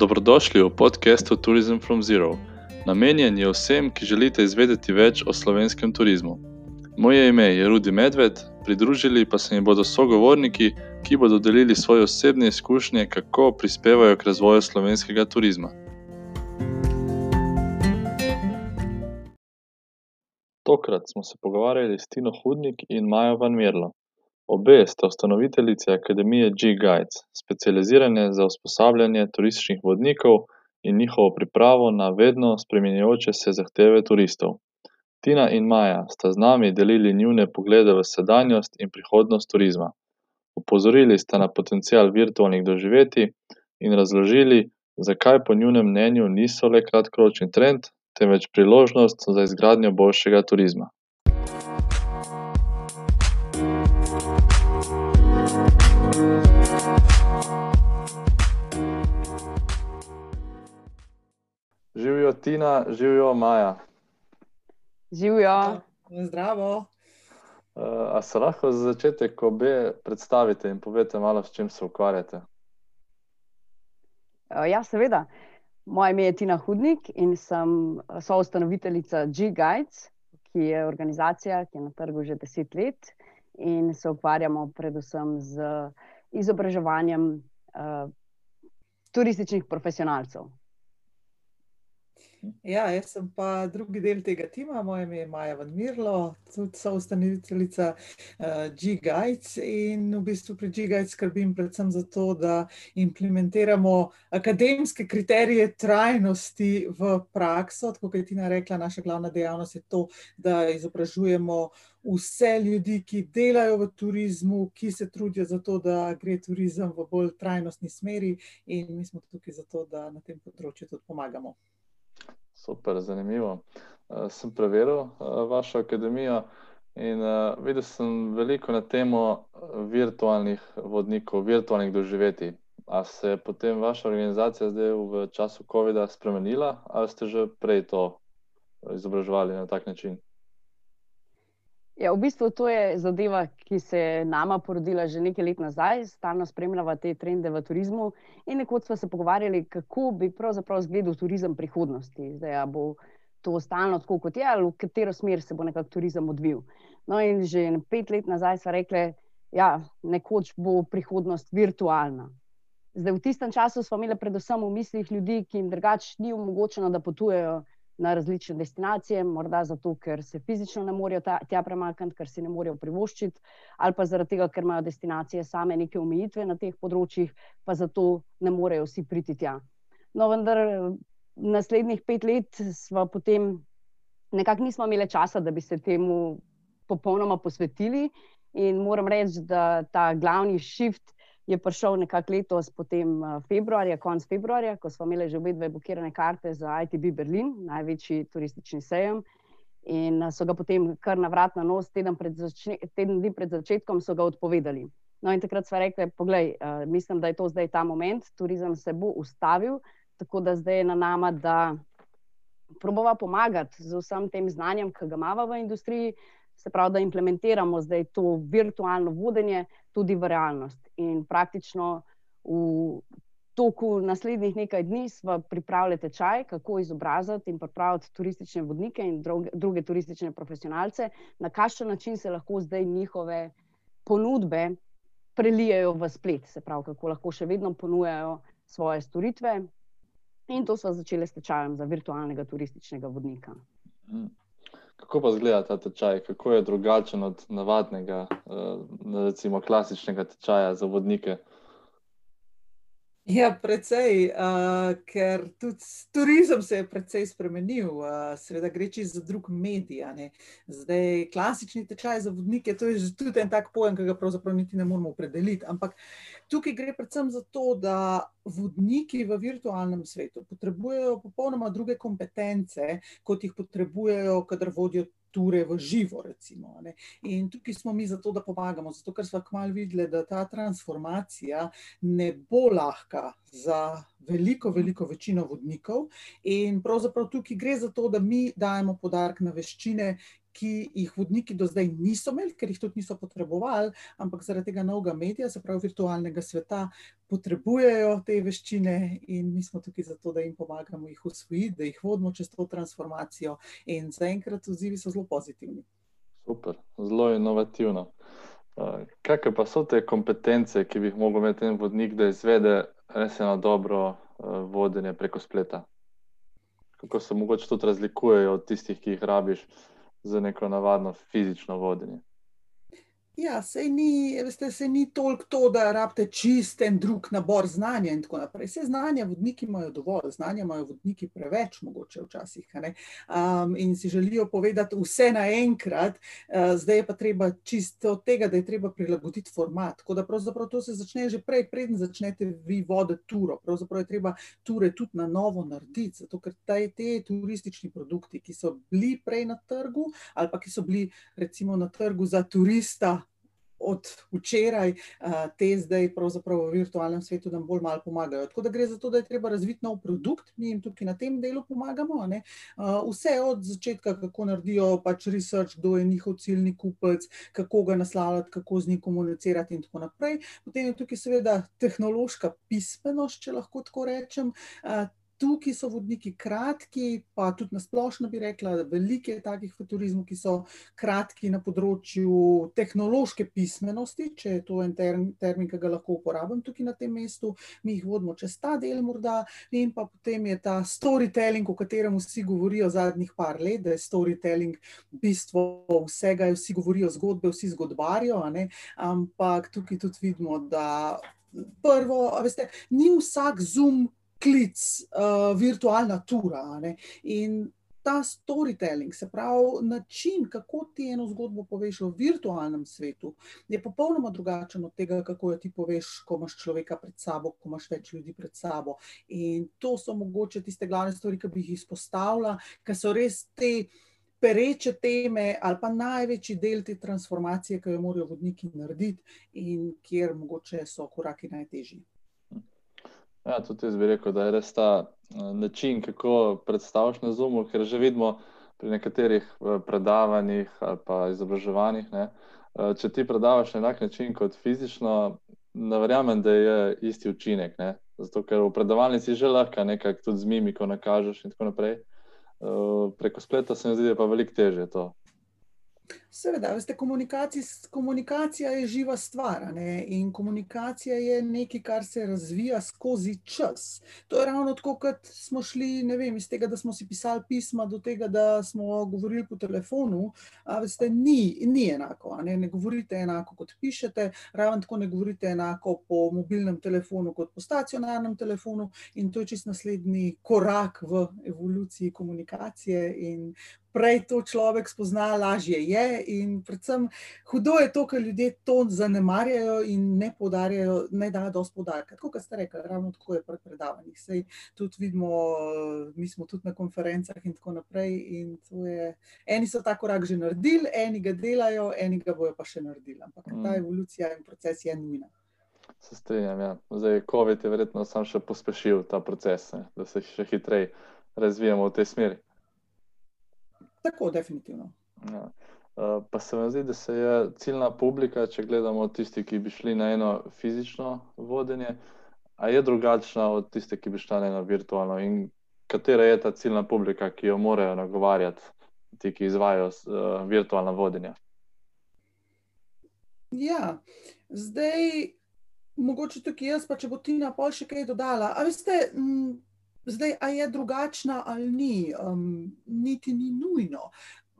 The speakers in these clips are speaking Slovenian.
Dobrodošli v podkastu Tourism from Zero. Namenjen je vsem, ki želite izvedeti več o slovenskem turizmu. Moje ime je Rudi Medved, pridružili pa se mi bodo sogovorniki, ki bodo delili svoje osebne izkušnje, kako prispevajo k razvoju slovenskega turizma. Tokrat smo se pogovarjali s Tino Hudnik in Majo Van Mirlo. Obe sta ustanoviteljici Akademije G-Guides, specializirane za usposabljanje turističnih vodnikov in njihovo pripravo na vedno spreminjajoče se zahteve turistov. Tina in Maja sta z nami delili njune poglede v sedanjost in prihodnost turizma. Opozorili sta na potencial virtualnih doživetij in razložili, zakaj po njunem mnenju niso le kratkoročni trend, temveč priložnost za izgradnjo boljšega turizma. Živijo Tina, živijo Maja. Živijo. Zdravo. Uh, a se lahko za začetek obe predstavite in povete malo, s čim se ukvarjate? Uh, ja, seveda. Moje ime je Tina Hudnik in sem soustanoviteljica G-Guides, ki je organizacija, ki je na trgu že deset let in se ukvarjamo predvsem z izobraževanjem uh, turističnih profesionalcev. Ja, jaz sem pa drugi del tega tima, moje ime je Maja Van Mirlo, tudi so ustanoviteljica uh, G-Guides in v bistvu pri G-Guides skrbim predvsem za to, da implementiramo akademske kriterije trajnosti v prakso. Tako kot je Tina rekla, naša glavna dejavnost je to, da izobražujemo vse ljudi, ki delajo v turizmu, ki se trudijo za to, da gre turizem v bolj trajnostni smeri in mi smo tukaj zato, da na tem področju tudi pomagamo. Super, zanimivo. Uh, sem preveril uh, vašo akademijo in uh, videl sem veliko na temo virtualnih vodnikov, virtualnih doživetij. Ali se je potem vaša organizacija zdaj v času COVID-a spremenila, ali ste že prej to izobraževali na tak način? Ja, v bistvu to je zadeva, ki se je nama porodila že nekaj let nazaj, stalno spremljava te trende v turizmu. In nekoč smo se pogovarjali, kako bi pravzaprav izgledal turizem prihodnosti. Zdaj bo to stalno tako, kot je, ali v katero smer se bo nekako turizem odvil. No, in že pet let nazaj smo rekli, da ja, nekoč bo prihodnost virtualna. Zdaj, v tistem času smo imeli predvsem v mislih ljudi, ki jim drugače ni omogočeno, da potujejo na različne destinacije, morda zato, ker se fizično ne morejo tja premakniti, ker si ne morejo privoščiti, ali pa zaradi tega, ker imajo destinacije same neke omejitve na teh področjih, pa zato ne morejo vsi priti tja. No, vendar naslednjih pet let smo potem nekako nismo imeli časa, da bi se temu popolnoma posvetili. In moram reči, da ta glavni shift je prišel nekako letos, potem eh, februarja, konec februarja, ko smo imeli že obe dve blokirane karte za ITB Berlin, največji turistični sejem. In eh, so ga potem kar na vrat na nos, teden, pred začne, teden dni pred začetkom, so ga odpovedali. No, in takrat smo rekli, poglej, uh, mislim, da je to zdaj ta moment, turizem se bo ustavil, tako da zdaj je na nama, da probava pomagati z vsem tem znanjem, ki ga imamo v industriji, se pravi, da implementiramo zdaj to virtualno vodenje tudi v realnost. In praktično v toku naslednjih nekaj dni smo pripravili tečaj, kako izobraziti in pripraviti turistične vodnike in druge, druge turistične profesionalce, na kakšen način se lahko zdaj njihove ponudbe prelijajo v splet, se pravi, kako lahko še vedno ponujajo svoje storitve. In to smo začeli s tečajem za virtualnega turističnega vodnika. Kako pa izgleda ta tečaj, kako je drugačen od navadnega, uh, recimo klasičnega tečaja za vodnike? Ja, precej, uh, ker tudi turizem se je precej spremenil, uh, seveda gre čez za drug medij. Zdaj, klasični tečaj za vodnike, to je tudi en tak pojem, ki ga pravzaprav niti ne moramo opredeliti. Ampak tukaj gre predvsem za to, da vodniki v virtualnem svetu potrebujejo popolnoma druge kompetence, kot jih potrebujejo, kadar vodijo ture v živo. Recimo, in tukaj smo mi zato, da pomagamo, zato ker smo kmalo videli, da ta transformacija ne bo lahka za veliko, veliko večino vodnikov. In pravzaprav tukaj gre za to, da mi dajemo podarek na veščine, ki jih vodniki do zdaj niso imeli, ker jih tudi niso potrebovali, ampak zaradi tega novega medija, se pravi virtualnega sveta, potrebujejo te veščine in mi smo tukaj zato, da jim pomagamo jih usvojiti, da jih vodimo čez to transformacijo in zaenkrat odzivi so zelo pozitivni. Super, zelo inovativno. Uh, kakšne pa so te kompetence, ki bi jih lahko imel ten vodnik, da izvede res eno dobro uh, vodenje preko spleta? Kako se mogoče tudi razlikujejo od tistih, ki jih rabiš za neko navadno fizično vodenje? Ja, se ni, veste, se ni toliko to, da rabite čist en drug nabor znanja in tako naprej. Vse znanja vodniki imajo dovolj, znanja imajo vodniki preveč, mogoče včasih. Um, in si želijo povedati vse naenkrat, uh, zdaj je pa treba čisto od tega, da je treba prilagoditi format. Tako da pravzaprav to se začne že prej, preden začnete vi voditi turo. Pravzaprav je treba ture tudi na novo narediti, zato ker taj, te turistični produkti, ki so bili prej na trgu ali pa ki so bili recimo na trgu za turista, od včeraj, te zdaj pravzaprav v virtualnem svetu nam bolj malo pomagajo. Tako da gre za to, da je treba razviti nov produkt, mi jim tukaj na tem delu pomagamo. Ne? Vse od začetka, kako naredijo pač research, kdo je njihov ciljni kupec, kako ga naslavljati, kako z njim komunicirati in tako naprej. Potem je tukaj seveda tehnološka pismenost, če lahko tako rečem, tukaj so vodniki kratki, pa tudi na splošno bi rekla, da veliko je takih v turizmu, ki so kratki na področju tehnološke pismenosti, če je to en termin, ki ga lahko uporabim tukaj na tem mestu, mi jih vodimo čez ta del morda, in pa potem je ta storytelling, o katerem vsi govorijo zadnjih par let, da je storytelling bistvo vsega, vsi govorijo zgodbe, vsi zgodbarijo, ampak tukaj tudi vidimo, da prvo, veste, ni vsak zoom klic, uh, virtualna tura. In ta storytelling, se pravi način, kako ti eno zgodbo poveš v virtualnem svetu, je popolnoma drugačen od tega, kako jo ti poveš, ko imaš človeka pred sabo, ko imaš več ljudi pred sabo. In to so mogoče tiste glavne stvari, ki bi jih izpostavila, ker so res te. Pereče teme, ali pa največji del te transformacije, ki jo morajo vodniki narediti, in kjer mogoče so koraki najtežji. Ja, tudi jaz bi rekel, da je res ta eh, način, kako predstaviš na Zoomu, ker že vidimo pri nekaterih eh, predavanjih ali pa izobraževanjih. Ne, eh, če ti predavaš na enak način kot fizično, ne verjamem, da je isti učinek. Ne, zato, ker v predavalnici že lahko nekaj tudi z mimiko nakažeš in tako naprej. Preko spleta se mi zdi, da je pa veliko teže to. Seveda, veste, komunikacija je živa stvar ne? in komunikacija je nekaj, kar se razvija skozi čas. To je ravno tako, kot smo šli vem, iz tega, da smo si pisali pisma, do tega, da smo govorili po telefonu. Veste, ni, ni enako. Ne? ne govorite enako, kot pišete, ravno tako ne govorite enako po mobilnem telefonu, kot po stacionarnem telefonu. In to je čist naslednji korak v evoluciji komunikacije. Prej to človek spozna, lažje je, in predvsem hudo je to, ker ljudje to zanemarjajo in ne podarjajo, ne dajo dosti podarka. Tako kot ste rekli, ravno tako je pri predavanjih. Sej tudi vidimo, mi smo tudi na konferencah in tako naprej. In je, eni so ta korak že naredili, eni ga delajo, eni ga bojo pa še naredili. Ampak ta mm. evolucija in proces je nujna. Se strinjam. Ja. Zdaj, COVID je verjetno sam še pospešil ta proces, ne? da se še hitreje razvijamo v tej smeri. Tako, definitivno. Ja. Eh, pa se mi zdi, da se je ciljna publika, če gledamo tisti, ki bi šli na eno fizično vodenje, a je drugačna od tiste, ki bi šli na eno virtualno. In katera je ta ciljna publika, ki jo morajo nagovarjati, ti, ki izvajo uh, virtualna vodenja? Ja, zdaj, mogoče tukaj jaz, pa če bo Tina pol še kaj dodala. A veste, m, zdaj, a je drugačna ali ni, um, niti ni nujno.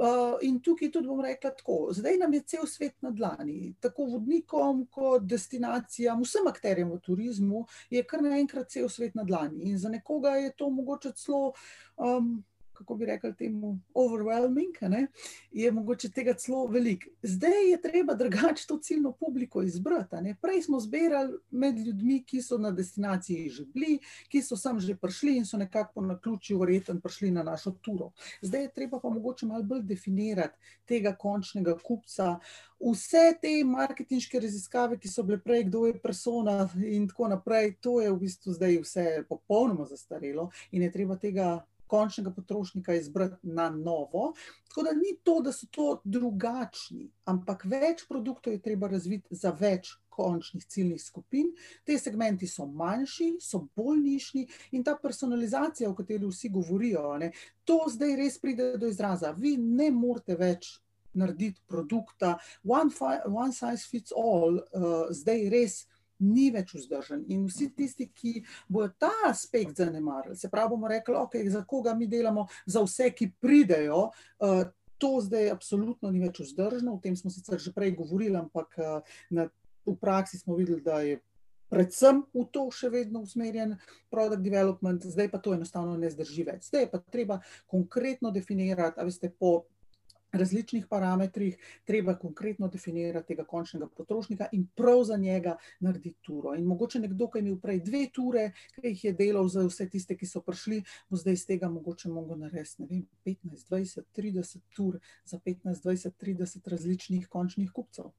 Uh, in tukaj tudi bom rekla tako, zdaj nam je cel svet na dlani, tako vodnikom, kot destinacijam, vsem akterjem v turizmu, je kar naenkrat cel svet na dlani. In za nekoga je to mogoče celo um, kako bi rekli temu, overwhelming, ne, je mogoče tega celo veliko. Zdaj je treba drugače to ciljno publiko izbrati. Prej smo zbirali med ljudmi, ki so na destinaciji že bili, ki so sem že prišli in so nekako na ključju verjeten prišli na našo turo. Zdaj je treba pa mogoče malo bolj definirati tega končnega kupca. Vse te marketinške raziskave, ki so bile prej, kdo je persona in tako naprej, to je v bistvu zdaj vse popolnoma zastarelo in je treba tega končnega potrošnika izbrati na novo. Tako da ni to, da so to drugačni, ampak več produktov je treba razviti za več končnih ciljnih skupin. Te segmenti so manjši, so bolj nišni in ta personalizacija, o kateri vsi govorijo, ne, to zdaj res pride do izraza. Vi ne morete več narediti produkta, one, one size fits all, uh, zdaj res ni več vzdržen. In vsi tisti, ki bodo ta aspekt zanemarili, se pravi, bomo rekli, okay, za koga mi delamo, za vse, ki pridejo. Uh, To zdaj absolutno ni več vzdržno, o tem smo sicer že prej govorili, ampak na, v praksi smo videli, da je predvsem v to še vedno usmerjen product development, zdaj pa to enostavno ne zdrži več. Zdaj je pa treba konkretno definirati, a veste, po različnih parametrih, treba konkretno definirati tega končnega potrošnika in prav za njega narediti turo. In mogoče nekdo, ki je imel prej dve ture, ki jih je delal za vse tiste, ki so prišli, bo zdaj iz tega mogoče mogel narediti, ne vem, 15, 20, 30 tur za 15, 20, 30 različnih končnih kupcev.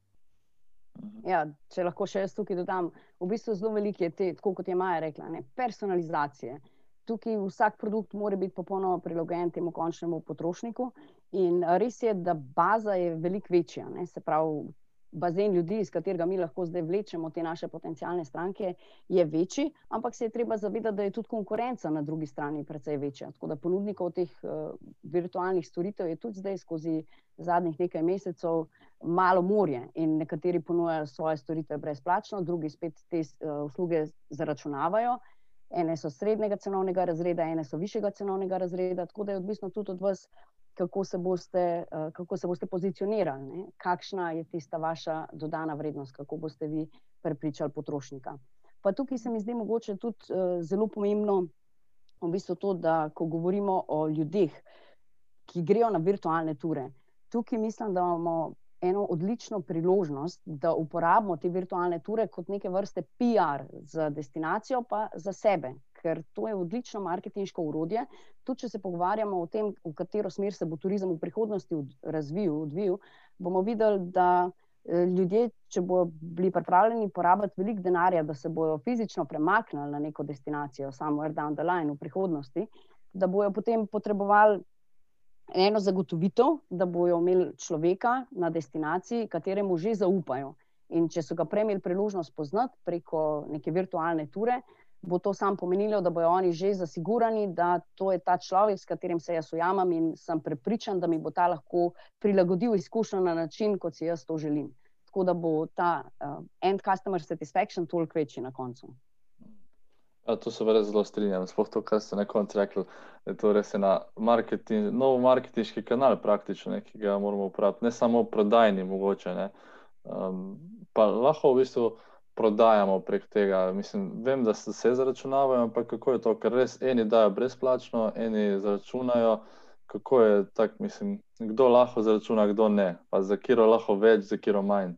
Ja, če lahko še jaz tukaj dodam, v bistvu zelo veliko je te, tako kot je Maja rekla, ne, personalizacije tukaj vsak produkt mora biti popolnoma prilagojen temu končnemu potrošniku. In res je, da baza je veliko večja. Ne? Se pravi, bazen ljudi, iz katerega mi lahko zdaj vlečemo te naše potencijalne stranke, je večji, ampak se je treba zavedati, da je tudi konkurenca na drugi strani precej večja. Tako da ponudnikov teh uh, virtualnih storitev je tudi zdaj skozi zadnjih nekaj mesecev malo morje in nekateri ponujajo svoje storitve brezplačno, drugi spet te uh, usluge zaračunavajo. Ene so srednjega cenovnega razreda, ene so višjega cenovnega razreda, tako da je odvisno tudi od vas, kako se boste, eh, kako se boste pozicionirali, ne? kakšna je tista vaša dodana vrednost, kako boste vi prepričali potrošnika. Pa tukaj se mi zdi mogoče tudi uh, zelo pomembno, v bistvu to, da ko govorimo o ljudeh, ki grejo na virtualne ture, tukaj mislim, da imamo eno odlično priložnost, da uporabimo te virtualne ture kot neke vrste PR za destinacijo, pa za sebe, ker to je odlično marketinško urodje. Tudi, če se pogovarjamo o tem, v katero smer se bo turizem v prihodnosti razvil, odvil, bomo videli, da eh, ljudje, če bodo bili pripravljeni porabiti veliko denarja, da se bodo fizično premaknili na neko destinacijo, samo down the line v prihodnosti, da bodo potem potrebovali eno zagotovitev, da bodo imeli človeka na destinaciji, kateremu že zaupajo. In če so ga prej imeli priložnost poznati preko neke virtualne ture, bo to sam pomenilo, da bodo oni že zasigurani, da to je ta človek, s katerim se jaz ujamem in sem prepričan, da mi bo ta lahko prilagodil izkušnjo na način, kot si jaz to želim. Tako da bo ta uh, end customer satisfaction toliko večji na koncu. Ja, to se res zelo strinjam. Sploh to, kar ste na koncu rekli, da je to res ena marketing, nov marketinški kanal, praktično, ne, ki ga moramo uporabiti, ne samo prodajni, mogoče. Um, pa lahko v bistvu prodajamo prek tega. Mislim, vem, da se vse zaračunavajo, ampak kako je to, ker res eni dajo brezplačno, eni zaračunajo. Kako je tako, mislim, kdo lahko zaračuna, kdo ne, pa za kiro lahko več, za kiro manj.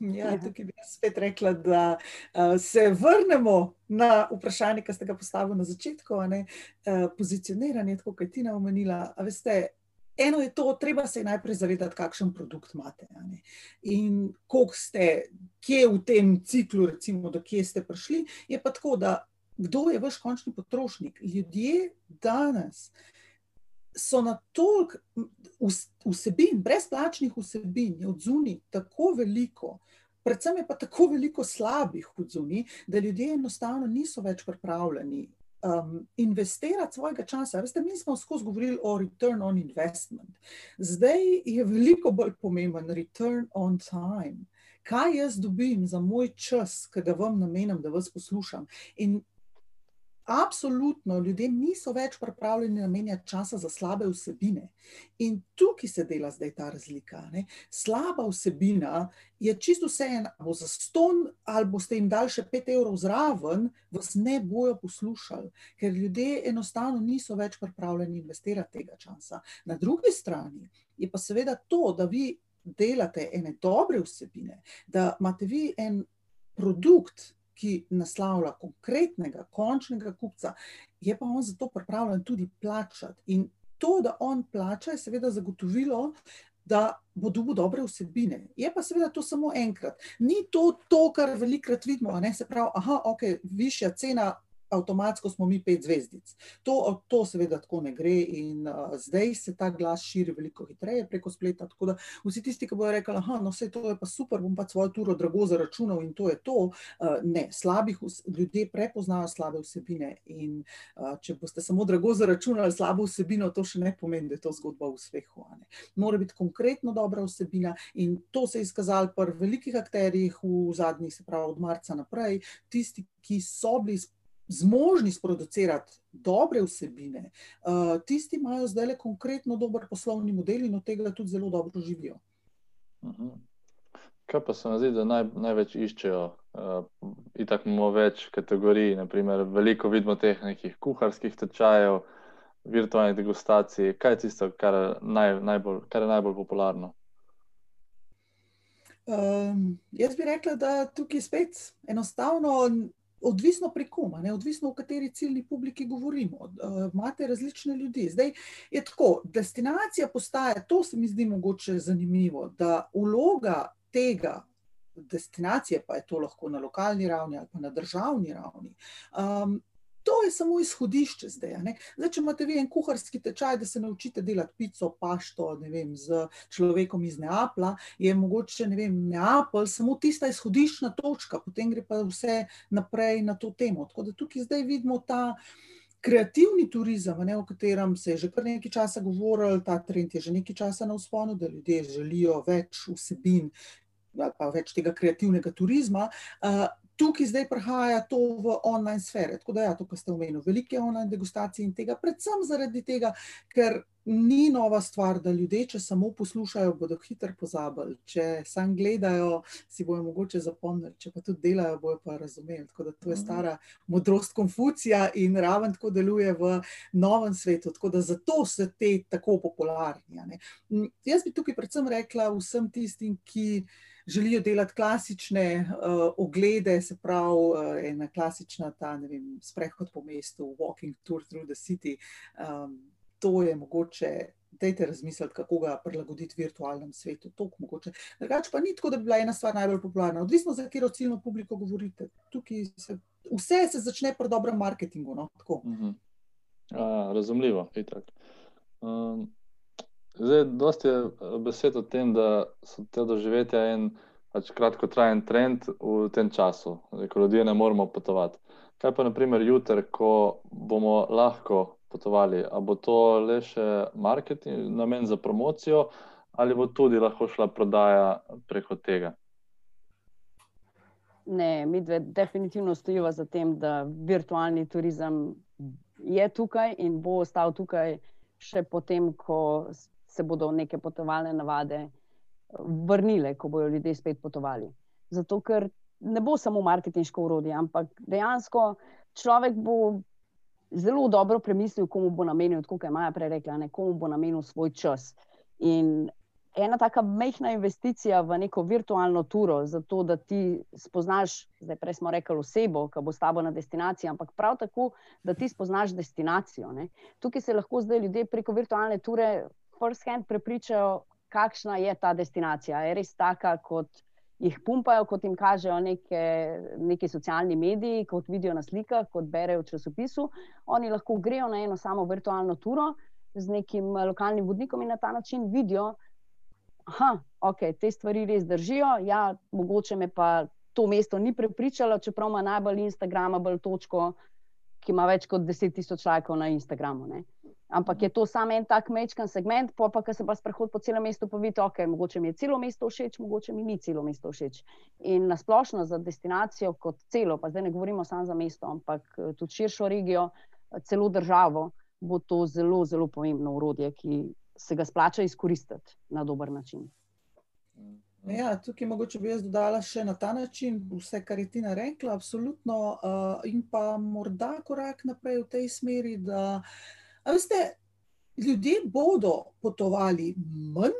Ja, ja, tukaj bi spet rekla, da uh, se vrnemo na vprašanje, ki ste ga postavili na začetku, ne, uh, pozicioniranje, tako kot je Tina omenila. Veste, eno je to, treba se najprej zavedati, kakšen produkt imate. In koliko ste, kje v tem ciklu, recimo, do kje ste prišli. Je pa tako, da kdo je vaš končni potrošnik? Ljudje danes. So na toliko vsebin, brezplačnih vsebin, od zunaj tako veliko, predvsem je pa tako veliko slabih odzuni, da ljudje enostavno niso več pripravljeni um, investirati svojega časa. Veste, mi smo skozi govorili o return on investment. Zdaj je veliko bolj pomemben return on time. Kaj jaz dobim za moj čas, ki ga vam namenjam, da vas poslušam? In Absolutno, ljudje niso več pripravljeni namenjati časa za slabe vsebine. In tukaj se dela zdaj ta razlika. Ne? Slaba vsebina je čisto vseeno, bo za ston ali boste jim dali še pet evrov zraven, vas ne bojo poslušali, ker ljudje enostavno niso več pripravljeni investirati tega časa. Na drugi strani je pa seveda to, da vi delate ene dobre vsebine, da imate vi en produkt, ki naslavlja konkretnega, končnega kupca, je pa on za to pripravljen tudi plačati. In to, da on plača, je seveda zagotovilo, da bo dobil dobre vsebine. Je pa seveda to samo enkrat. Ni to, to kar velikrat vidimo, ne se pravi, aha, ok, višja cena. Avtomatsko smo mi pet zvezdic. To, to seveda tako ne gre in uh, zdaj se ta glas širi veliko hitreje preko spleta. Tako da vsi tisti, ki bodo rekli, da vse to je pa super, bom pa svojo turo drago zaračunal in to je to. Uh, ne, slabih ljudje prepoznajo slabe vsebine in uh, če boste samo drago zaračunali slabo vsebino, to še ne pomeni, da je to zgodba o uspehu. Mora biti konkretno dobra vsebina in to se je izkazalo pri velikih akterjih v zadnjih, se pravi od marca naprej, tisti, ki so bili zmožni sproducirati dobre vsebine, uh, tisti imajo zdaj le konkretno dober poslovni model in od tega tudi zelo dobro živijo. Mhm. Kaj pa se mi zdi, da naj, največ iščejo? Uh, Itak imamo več kategorij, naprimer, veliko vidimo teh nekih kuharskih tečajev, virtualnih degustacij. Kaj je tisto, kar, naj, najbolj, kar je najbolj popularno? Um, jaz bi rekla, da tukaj spet enostavno odvisno pri kom, odvisno v kateri ciljni publiki govorimo. Uh, imate različne ljudi. Zdaj je tako, destinacija postaja, to se mi zdi mogoče zanimivo, da vloga tega. Destinacije, pa je to lahko na lokalni ravni ali pa na državni ravni, um, To je samo izhodišče zdaj. zdaj. Če imate vi en kuharski tečaj, da se naučite delati pico, pašto vem, z človekom iz Neapla, je mogoče ne vem, Neapel samo tista izhodiščna točka, potem gre pa vse naprej na to temo. Tako da tukaj zdaj vidimo ta. Kreativni turizem, ne, o katerem se je že kar nekaj časa govorilo, ta trend je že nekaj časa na vzponu, da ljudje želijo več vsebin, pa več tega kreativnega turizma. Tukaj zdaj prihaja to v online sfere. Tako da, ja, to, kar ste omenili, velike online degustacije in tega, predvsem zaradi tega, ker ni nova stvar, da ljudje, če samo poslušajo, bodo hitro pozabili. Če samo gledajo, si bojo mogoče zapomnili, če pa tudi delajo, bojo pa razumeli. Tako da to je mhm. stara modrost Konfucija in raven tako deluje v novem svetu. Tako da zato so te tako popularni. Jaz bi tukaj predvsem rekla vsem tistim, ki želijo delati klasične uh, oglede, se pravi, uh, ena klasična ta vem, sprehod po mestu, walking tour through the city. Um, to je mogoče. Dajte razmisliti, kako ga prilagoditi virtualnem svetu. Drugače pa ni tako, da bi bila ena stvar najbolj popularna. Odvisno, za katero ciljno publiko govorite. Se, vse se začne pri dobrem marketingu. No? Uh -huh. A, razumljivo. Um, Zdaj, dosti je eh, besed o tem, da so te doživetja en pač kratkotrajen trend v tem času, ko ljudje ne moremo potovati. Kaj pa, naprimer, jutri, ko bomo lahko potovali, ali bo to le še marketing, namen za promocijo, ali bo tudi lahko šla prodaja preko tega? Ne, mi dve definitivno stojimo za tem, da virtualni turizem je tukaj in bo ostal tukaj še potem, ko se bodo neke potovalne navade eh, vrnile, ko bodo ljudje spet potovali. Zato, ker ne bo samo marketinško urodje, ampak dejansko človek bo zelo dobro premislil, komu bo namenil, kot je Maja prej rekla, ne, komu bo namenil svoj čas. In ena taka mehna investicija v neko virtualno turo, zato da ti spoznaš, zdaj prej smo rekli osebo, ki bo s tabo na destinaciji, ampak prav tako, da ti spoznaš destinacijo. Ne. Tukaj se lahko zdaj ljudje preko virtualne ture first hand prepričajo, kakšna je ta destinacija. Je res taka, kot jih pumpajo, kot jim kažejo neke, neki socialni mediji, kot vidijo na slikah, kot berejo v časopisu. Oni lahko grejo na eno samo virtualno turo z nekim lokalnim vodnikom in na ta način vidijo, da okay, te stvari res držijo. Ja, mogoče me pa to mesto ni prepričalo, čeprav ima najbolj Instagramable točko. Ki ima več kot 10.000 lajkov na Instagramu. Ne? Ampak je to samo en tak mečkan segment, pa pa, se pa sprehod po celem mestu, pa vidite, ok, mogoče mi je celo mesto všeč, mogoče mi ni celo mesto všeč. In nasplošno za destinacijo kot celo, pa zdaj ne govorimo samo za mesto, ampak eh, tudi širšo regijo, eh, celo državo, bo to zelo, zelo pomembno urodje, ki se ga splača izkoristiti na dober način. Ja, tukaj mogoče bi jaz dodala še na ta način, vse, kar je Tina rekla, absolutno, uh, in pa morda korak naprej v tej smeri, da uh, Veste, ljudje bodo potovali manj,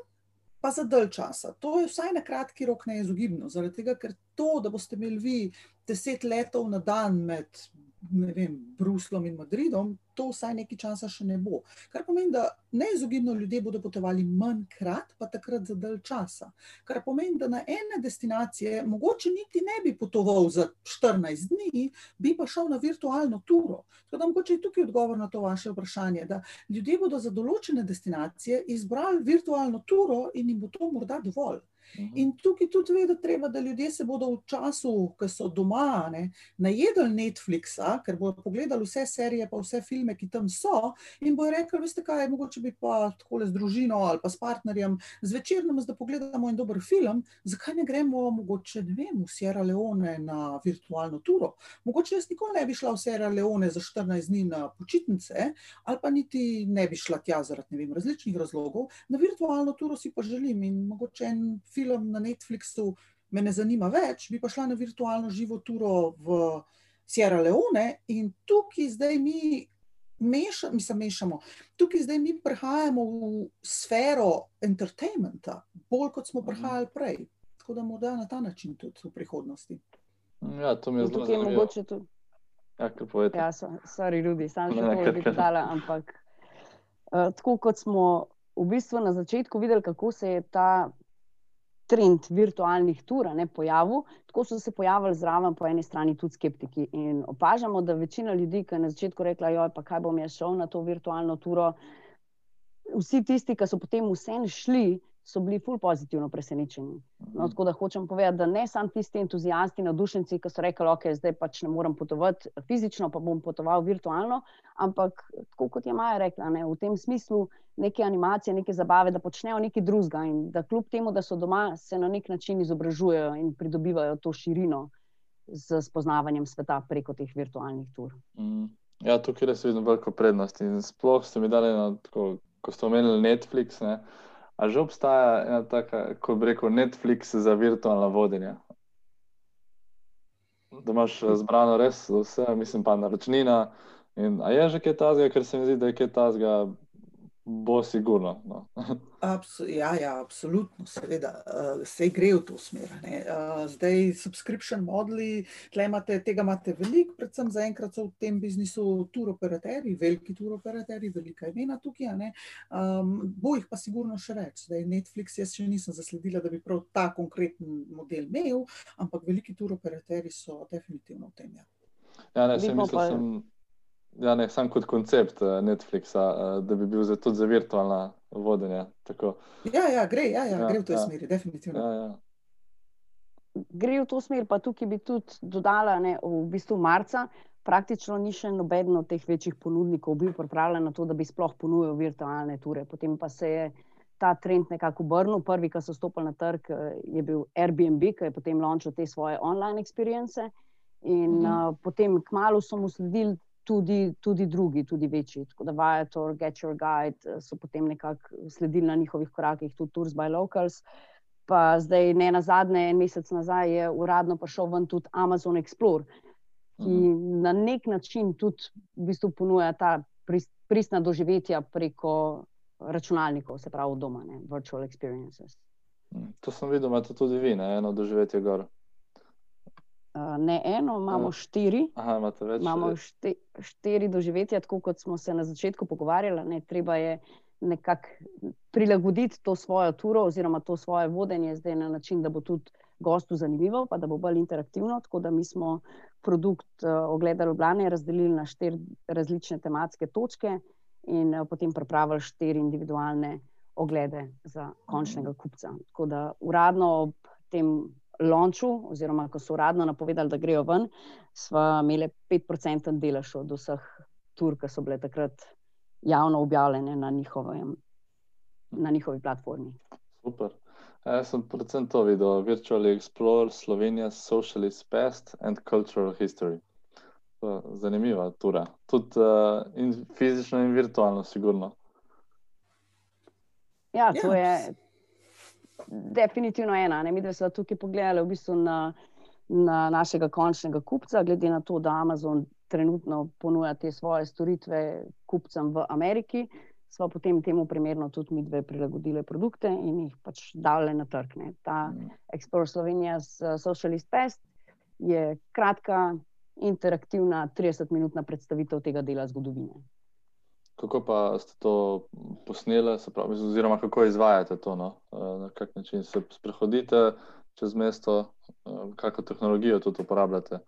pa za dalj časa. To je vsaj na kratki rok neizogibno, zaradi tega, ker to, da boste imeli vi deset letov na dan med vem, Bruslom in Madridom, to vsaj nekaj časa še ne bo. Kar pomeni, da neizogibno ljudje bodo potovali manjkrat, pa takrat za dalj časa. Kar pomeni, da na ene destinacije mogoče niti ne bi potoval za 14 dni, bi pa šel na virtualno turo. Tako da mogoče je tukaj odgovor na to vaše vprašanje, da ljudje bodo za določene destinacije izbrali virtualno turo in jim bo to morda dovolj. Mhm. In tukaj tudi vedeti treba, da ljudje se bodo v času, ko so doma, ne, najedli Netflixa, ker bodo pogledali vse serije, pa vse filme, ki tam so, in bojo rekli, veste kaj, mogoče bi pa tako z družino ali pa s partnerjem zvečer nam zdaj pogledamo en dober film, zakaj ne gremo mogoče, ne vem, v Sierra Leone na virtualno turo. Mogoče jaz nikoli ne bi šla v Sierra Leone za 14 dni na počitnice, ali pa niti ne bi šla tja zaradi, vem, različnih razlogov, na virtualno turo si pa želim in mogoče en film na Netflixu me ne zanima več, bi pa šla na virtualno živo turo v Sierra Leone in tukaj zdaj mi meša, mislim, mešamo, tukaj zdaj mi prehajamo v sfero entertainmenta, bolj kot smo prehajali prej. Tako da morda na ta način tudi v prihodnosti. Ja, to mi je zelo zanimivo. Ja, kar povedati. Ja, sorry, Rudi, sam še to bi dodala, ampak uh, tako kot smo v bistvu na začetku videli, kako se je ta trend virtualnih tur ne pojavil, tako so se pojavili zraven po eni strani tudi skeptiki. In opažamo, da večina ljudi, ki je na začetku rekla, jo, pa kaj bom jaz šel na to virtualno turo, vsi tisti, ki so potem vsem šli, so bili ful pozitivno presenečeni. No, tako da hočem povedati, da ne samo tisti entuzijasti, navdušenci, ki so rekli, ok, zdaj pač ne morem potovati fizično, pa bom potoval virtualno, ampak tako kot je Maja rekla, ne, v tem smislu neke animacije, neke zabave, da počnejo nekaj drugega in da kljub temu, da so doma, se na nek način izobražujejo in pridobivajo to širino z spoznavanjem sveta preko teh virtualnih tur. Mm. Ja, tukaj res vidim veliko prednosti. In sploh ste mi dali, na, tako, ko ste omenili Netflix. Ne, A že obstaja ena taka, kot bi rekel, Netflix za virtualna vodenja? Da imaš zbrano res vse, mislim pa naročnina. In, a je že kaj tazga, ker se mi zdi, da je kaj tazga bo sigurno. No. Absu, ja, ja, absolutno, seveda, uh, se gre v to smer. Uh, zdaj, subscription modeli, imate, tega imate veliko, predvsem zaenkrat so v tem biznisu turoperaterji, veliki turoperaterji, velika imena tukaj. Um, bo jih pa sigurno še več. Zdaj, Netflix, jaz še nisem zasledila, da bi prav ta konkreten model imel, ampak veliki turoperaterji so definitivno v tem. Ja, ja ne, sem mislil, sem. Ja, ne, sam kot koncept uh, Netflixa, uh, da bi bil tudi za virtualna vodenja. Ja, ja, gre, ja, ja, ja, gre v to ja. smer, definitivno. Ja, ja. Gre v to smer, pa tukaj bi tudi dodala, da v bistvu marca praktično ni še noben od teh večjih ponudnikov bil pripravljen na to, da bi sploh ponudil virtualne ture. Potem pa se je ta trend nekako obrnil. Prvi, ki so stopili na trg, eh, je bil Airbnb, ki je potem launchil te svoje online experience. In mhm. uh, potem kmalo so mu sledili tudi, tudi drugi, tudi večji. Tako da Viator, Get Your Guide eh, so potem nekako sledili na njihovih korakih, tudi Tours by Locals. Pa zdaj, ne na zadnje, en mesec nazaj je uradno prišel ven tudi Amazon Explore, ki mhm. na nek način tudi v bistvu ponuja ta pristna doživetja preko računalnikov, se pravi doma, ne, virtual experiences. To sem videl, imate tudi vi, ne, eno doživetje gor. Eh, ne eno, imamo štiri. Aha, imate več. Imamo šte, štiri doživetja, tako kot smo se na začetku pogovarjali. Ne, treba je nekako prilagoditi to svojo turo oziroma to svoje vodenje zdaj na način, da bo tudi gostu zanimivo, pa da bo bolj interaktivno. Tako da mi smo produkt uh, ogledali v Blane, razdelili na štiri različne tematske točke in uh, potem pripravili štiri individualne oglede za končnega kupca. Tako da uradno ob tem launchu, oziroma ko so uradno napovedali, da grejo ven, smo imeli 5% delež od vseh tur, ki so bile takrat javno objavljene na, njihovem, na njihovi platformi. Super. Jaz sem predvsem to videl, Virtual Explorer Slovenija, Socialist Past and Cultural History. Zanimiva tura. Tudi uh, in fizično, in virtualno, sigurno. Ja, to ja. je definitivno ena. Ne? Mi dve smo tukaj pogledali v bistvu na, na našega končnega kupca, glede na to, da Amazon trenutno ponuja te svoje storitve kupcem v Ameriki. Smo potem temu primerno tudi mi dve prilagodili produkte in jih pač dali na trg. Ne. Ta mm. Explorer Slovenija s Socialist Pest je kratka, interaktivna 30-minutna predstavitev tega dela zgodovine. Kako pa ste to posneli, pravi, oziroma kako izvajate to? No? Eh, na kak način se sprehodite čez mesto, eh, kakšno tehnologijo tudi uporabljate?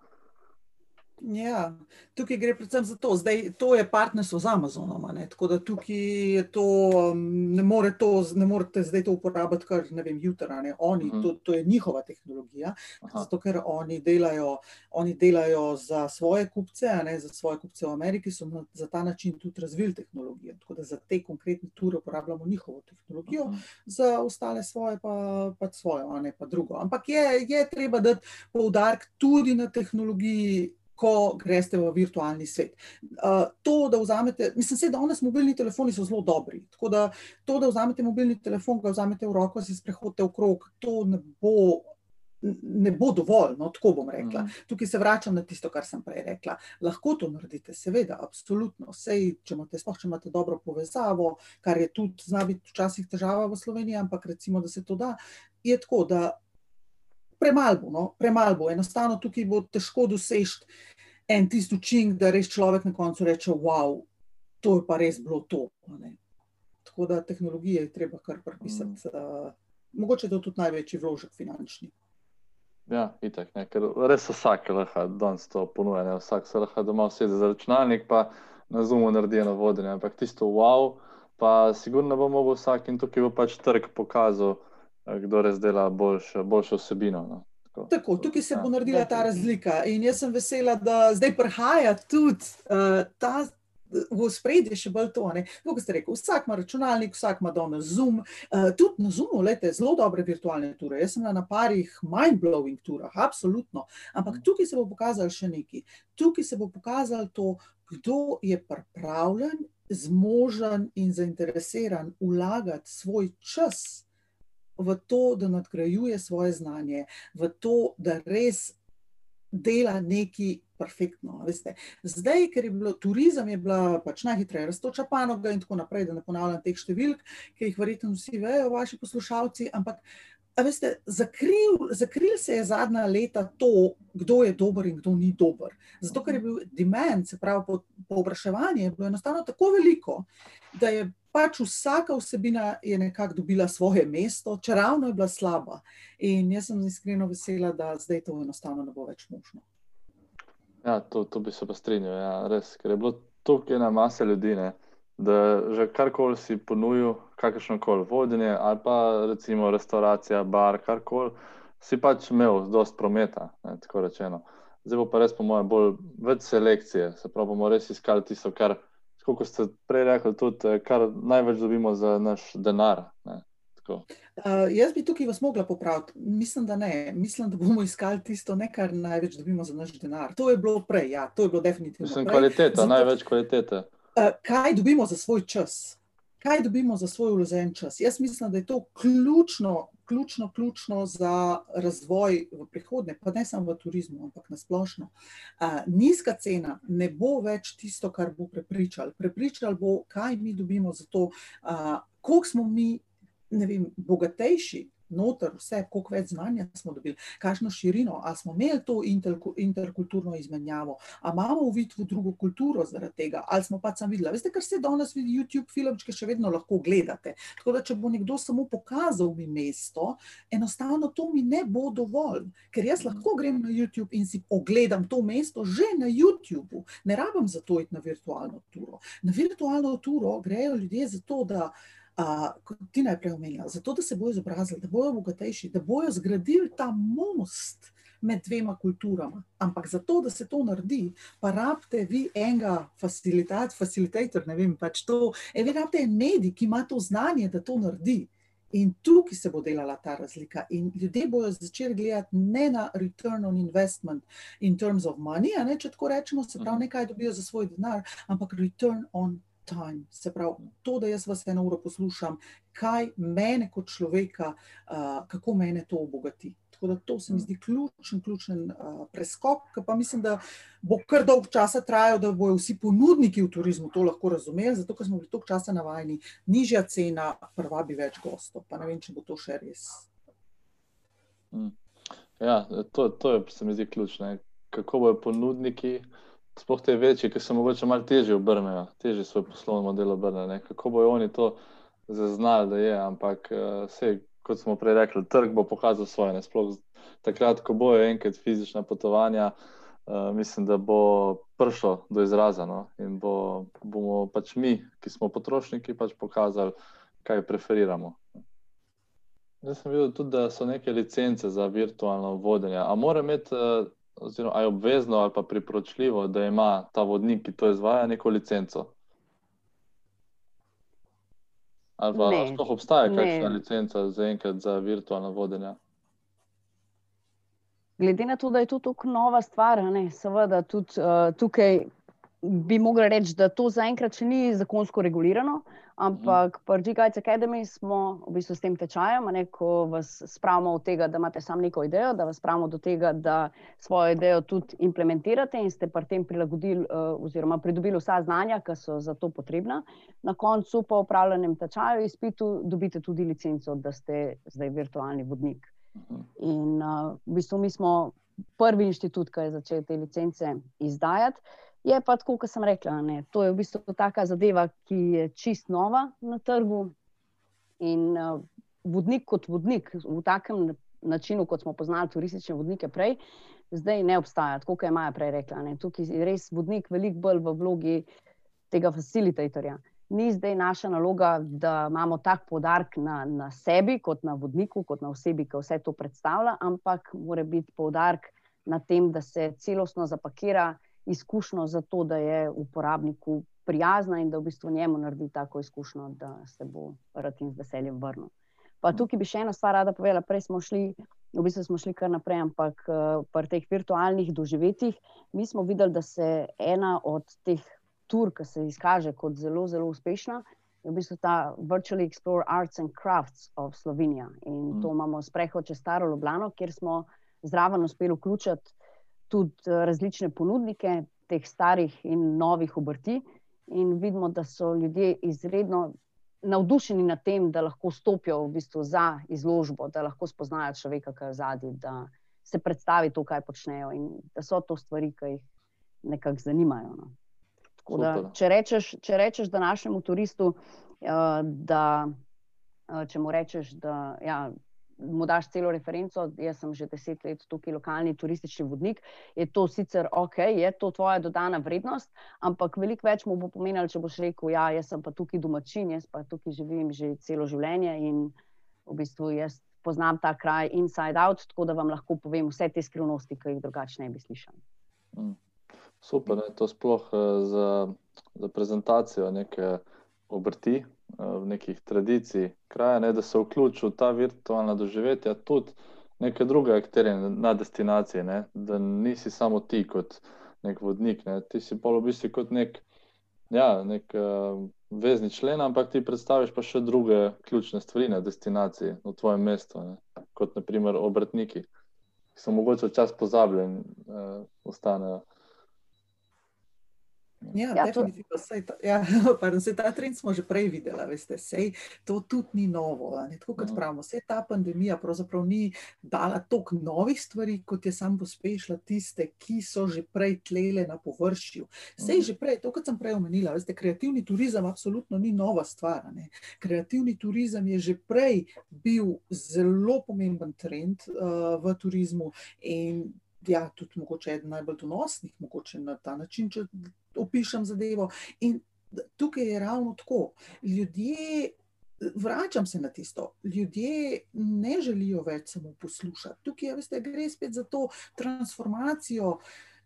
Ja, tukaj gre predvsem za to, da to je partnerstvo z Amazonom. Tako da tukaj to, um, ne, more to, ne morete zdaj to uporabljati, kar ne vem, jutra. Ne. Oni, uh mhm. -huh. to, to je njihova tehnologija, Aha. zato ker oni delajo, oni delajo za svoje kupce, ne, za svoje kupce v Ameriki, so na, za ta način tudi razvili tehnologijo. Tako da za te konkretne ture uporabljamo njihovo tehnologijo, uh. -huh. za ostale svoje pa, pa svojo, ne pa drugo. Ampak je, je treba dati poudarek tudi na tehnologiji ko greste v virtualni svet. Uh, to, da vzamete, mislim, da danes mobilni telefoni so zelo dobri. Tako da to, da vzamete mobilni telefon, ga vzamete v roko, si sprehodite okrog, to ne bo. Ne bo dovolj, no, tako bom rekla. Mm. Tukaj se vračam na tisto, kar sem prej rekla. Lahko to naredite, seveda, absolutno. Sej, če imate, spoh, če imate dobro povezavo, kar je tudi, zna biti včasih težava v Sloveniji, ampak recimo, da se to da, je tako, da premalo bo, no? premalo bo. Enostavno tukaj bo težko doseči en tisti učinek, da res človek na koncu reče: Wow, to je pa res bilo to. Tako da tehnologije je treba kar prepisati. Mm. Uh, mogoče je to tudi največji vložek finančni. Ja, itak, ne, ker res vsak lahko danes to ponuja. Ne. Vsak se lahko doma usede za računalnik, pa na zumu naredi eno vodenje. Ampak tisto wow, pa sigurno bo mogel vsak in tukaj bo pač trg pokazal. Eh, kdo res dela boljšo, boljšo vsebino. No. Tako, Tako, tukaj se ja. bo naredila ta razlika. In jaz sem vesela, da zdaj prihaja tudi uh, ta. V spredje je še bolj to, kot ste rekli. Vsak ima računalnik, vsak ima doma Zoom. Uh, tudi na Zoomu, gledite, zelo dobre virtualne ture. Jaz sem na parih mind-blowing turah, absolutno. Ampak mhm. tukaj se bo pokazalo še nekaj. Tukaj se bo pokazalo to, kdo je pripravljen, zmožen in zainteresiran vlagati svoj čas v to, da nadgrajuje svoje znanje, v to, da res dela nekaj perfektno. Veste. Zdaj, ker je bilo turizem, je bila pač najhitreje raztoča panoga in tako naprej, da ne ponavljam teh številk, ki jih verjetno vsi vejo, vaši poslušalci, ampak. Veste, zakril, zakril se je zadnja leta to, kdo je dober in kdo ni dober. Zato, ker je bil demand, se pravi, povpraševanje, po bilo enostavno tako veliko, da je pač vsaka vsebina je nekako dobila svoje mesto, če ravno je bila slaba. In jaz sem iskreno vesela, da zdaj to enostavno ne bo več možno. Ja, to, to bi se pa strinjal, ja, res, ker je bilo toliko ena masa ljudi, ne, da že karkoli si ponujil, kakršno koli vodenje ali pa recimo restauracija, bar, karkoli, si pač imel dost prometa, ne, tako rečeno. Zdaj bo pa res, po mojem, bolj več selekcije, se pravi, bomo res iskali tisto, kar kot ste prej rekli, tudi eh, kar največ dobimo za naš denar. Uh, jaz bi tukaj vas mogla popraviti. Mislim, da ne. Mislim, da bomo iskali tisto, ne, kar največ dobimo za naš denar. To je bilo prej, ja, to je bilo definitivno. Mislim, kvaliteta, Zato, največ kvalitete. Uh, kaj dobimo za svoj čas? Kaj dobimo za svoj uložen čas? Jaz mislim, da je to ključno ključno, ključno za razvoj v prihodnje, pa ne samo v turizmu, ampak na splošno. Uh, nizka cena ne bo več tisto, kar bo prepričal. Prepričal bo, kaj mi dobimo za to, uh, koliko smo mi, ne vem, bogatejši, noter, vse, koliko več znanja smo dobili, kakšno širino, ali smo imeli to interkulturno izmenjavo, ali imamo v drugo kulturo zaradi tega, ali smo pač sam videli. Veste, kar se danes vidi, YouTube filmčke še vedno lahko gledate. Tako da, če bo nekdo samo pokazal mi mesto, enostavno to mi ne bo dovolj, ker jaz lahko grem na YouTube in si ogledam to mesto že na YouTubu, ne rabim za to iti na virtualno turo. Na virtualno turo grejo ljudje zato, da kot ti najprej omenjala, zato da se bojo izobrazili, da bojo bogatejši, da bojo zgradili ta most med dvema kulturama. Ampak zato, da se to naredi, pa rabite vi enega facilitator, ne vem, pač to, e, vi rabite en medij, ki ima to znanje, da to naredi. In tukaj se bo delala ta razlika. In ljudje bodo začeli gledati ne na return on investment in terms of money, ne, če tako rečemo, se pravi, mhm. nekaj dobijo za svoj denar, ampak return on time. Se pravi, to, da jaz vas eno uro poslušam, kaj mene kot človeka, uh, kako mene to obogati. Tako da to se mi zdi ključen, ključen uh, preskok, ki pa mislim, da bo kar dolg časa trajal, da bodo vsi ponudniki v turizmu to lahko razumeli, zato ker smo bili toliko časa navajeni, nižja cena, prva bi več gostov. Pa ne vem, če bo to še res. Mm. Ja, to, to je, se mi zdi ključno. kako bojo ponudniki, sploh te večji, ki se mogoče malo težje obrnejo, težje svoj poslovni model obrnejo, kako bojo oni to zaznali, da je, ampak vse, eh, kot smo prej rekli, trg bo pokazal svoje, ne sploh takrat, ko bojo enkrat fizična potovanja, uh, mislim, da bo prišlo do izraza no? in bo, bomo pač mi, ki smo potrošniki, pač pokazali, kaj preferiramo. Jaz sem videl tudi, da so neke licence za virtualno vodenje. A mora imeti, uh, oziroma je obvezno ali pa priporočljivo, da ima ta vodnik, ki to izvaja, neko licenco? Ali pa sploh obstaja kakšna licenca za enkrat za virtualno vodenje? Glede na to, da je to tako nova stvar, ne, seveda tudi uh, tukaj bi mogli reči, da to zaenkrat še ni zakonsko regulirano, ampak mm. pri GGIC Academy smo v bistvu s tem tečajem, ne, ko vas spravimo od tega, da imate samo neko idejo, da vas spravimo do tega, da svojo idejo tudi implementirate in ste pri tem prilagodili uh, oziroma pridobili vsa znanja, ki so za to potrebna. Na koncu pa v upravljenem tečaju izpitu dobite tudi licenco, da ste zdaj virtualni vodnik. In uh, v bistvu mi smo prvi inštitut, ki je začel te licence izdajati. Je pa tako, kot sem rekla, ne, to je v bistvu taka zadeva, ki je čist nova na trgu. In uh, vodnik kot vodnik v takem načinu, kot smo poznali turistične vodnike prej, zdaj ne obstaja, tako kot je Maja prej rekla. Ne. Tukaj je res vodnik veliko bolj v vlogi tega facilitatorja ni zdaj naša naloga, da imamo tak podarek na, na sebi, kot na vodniku, kot na osebi, ki vse to predstavlja, ampak mora biti podarek na tem, da se celostno zapakira izkušnjo za to, da je uporabniku prijazna in da v bistvu njemu naredi tako izkušnjo, da se bo rad in z veseljem vrnil. Pa tukaj bi še eno stvar rada povedala. Prej smo šli, v bistvu smo šli kar naprej, ampak uh, pri teh virtualnih doživetjih mi smo videli, da se ena od teh tur, ki se izkaže kot zelo, zelo uspešna, je v bistvu ta Virtually Explore Arts and Crafts of Slovenija. In mm. to imamo sprehod čez Staro Ljubljano, kjer smo zraven uspeli vključiti tudi eh, različne ponudnike teh starih in novih obrti. In vidimo, da so ljudje izredno navdušeni nad tem, da lahko stopijo v bistvu za izložbo, da lahko spoznajo človeka, ki je zadnji, da se predstavi to, kaj počnejo in da so to stvari, ki jih nekako zanimajo. No. Da, če, rečeš, če rečeš današnjemu turistu, uh, da uh, če mu rečeš, da ja, mu daš celo referenco, jaz sem že deset let tukaj lokalni turistični vodnik, je to sicer ok, je to tvoja dodana vrednost, ampak veliko več mu bo pomenilo, če boš rekel, ja, jaz sem pa tukaj domačin, jaz pa tukaj živim že celo življenje in v bistvu jaz poznam ta kraj inside out, tako da vam lahko povem vse te skrivnosti, ki jih drugače ne bi slišal. Mm. Super, ne, to sploh uh, za, za prezentacijo neke obrti, nekih tradicij kraja, ne, da se vključi v ta virtualna doživetja, tudi neke druge akterje na destinaciji, ne, da nisi samo ti kot nek vodnik, ne, ti si pa v bistvu kot nek, ja, nek uh, vezni člen, ampak ti predstaviš pa še druge ključne stvari na destinaciji, v tvojem mestu, ne, kot naprimer obrtniki, ki so mogoče včasih pozabljeni, uh, ostanejo. Ja, ja, definitivno. Sej ta, ja, pardon, sej ta trend smo že prej videli, veste, sej to tudi ni novo. Tako kot mhm. pravimo, sej ta pandemija pravzaprav ni dala toliko novih stvari, kot je sam pospešila tiste, ki so že prej tlele na površju. Sej mhm. že prej, to, kot sem prej omenila, veste, kreativni turizem absolutno ni nova stvar. Ne. Kreativni turizem je že prej bil zelo pomemben trend uh, v turizmu in ja, tudi mogoče eden najbolj donosnih, mogoče na ta način, če opišem zadevo. In tukaj je ravno tako. Ljudje, vračam se na tisto, ljudje ne želijo več samo poslušati. Tukaj veste, gre spet za to transformacijo.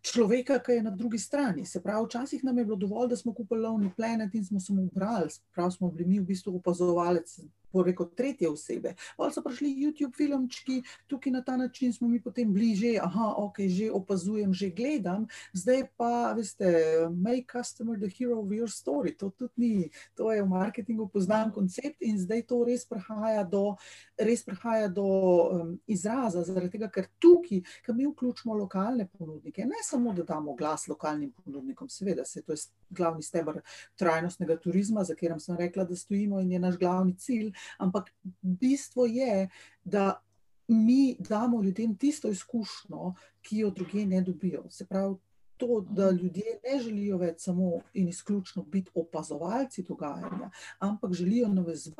Človeka, ki je na drugi strani. Se pravi, včasih nam je bilo dovolj, da smo kupili lovni planet in smo se mu brali, prav smo bili mi v bistvu opazovalec rekel, tretje osebe. Ali so prišli YouTube filmčki, tukaj na ta način smo mi potem bliže, aha, ok, že opazujem, že gledam, zdaj pa, veste, make customer the hero of your story. To tudi ni, to je v marketingu poznan koncept in zdaj to res prihaja do, res prihaja do um, izraza, zaradi tega, ker tukaj, ker mi vključimo lokalne ponudnike, ne samo, da damo glas lokalnim ponudnikom, seveda se to je glavni stebr trajnostnega turizma, za katerem sem rekla, da stojimo in je naš glavni cilj, ampak bistvo je, da mi damo ljudem tisto izkušnjo, ki jo druge ne dobijo. Se pravi, to, da ljudje ne želijo več samo in izključno biti opazovalci dogajanja, ampak želijo navezati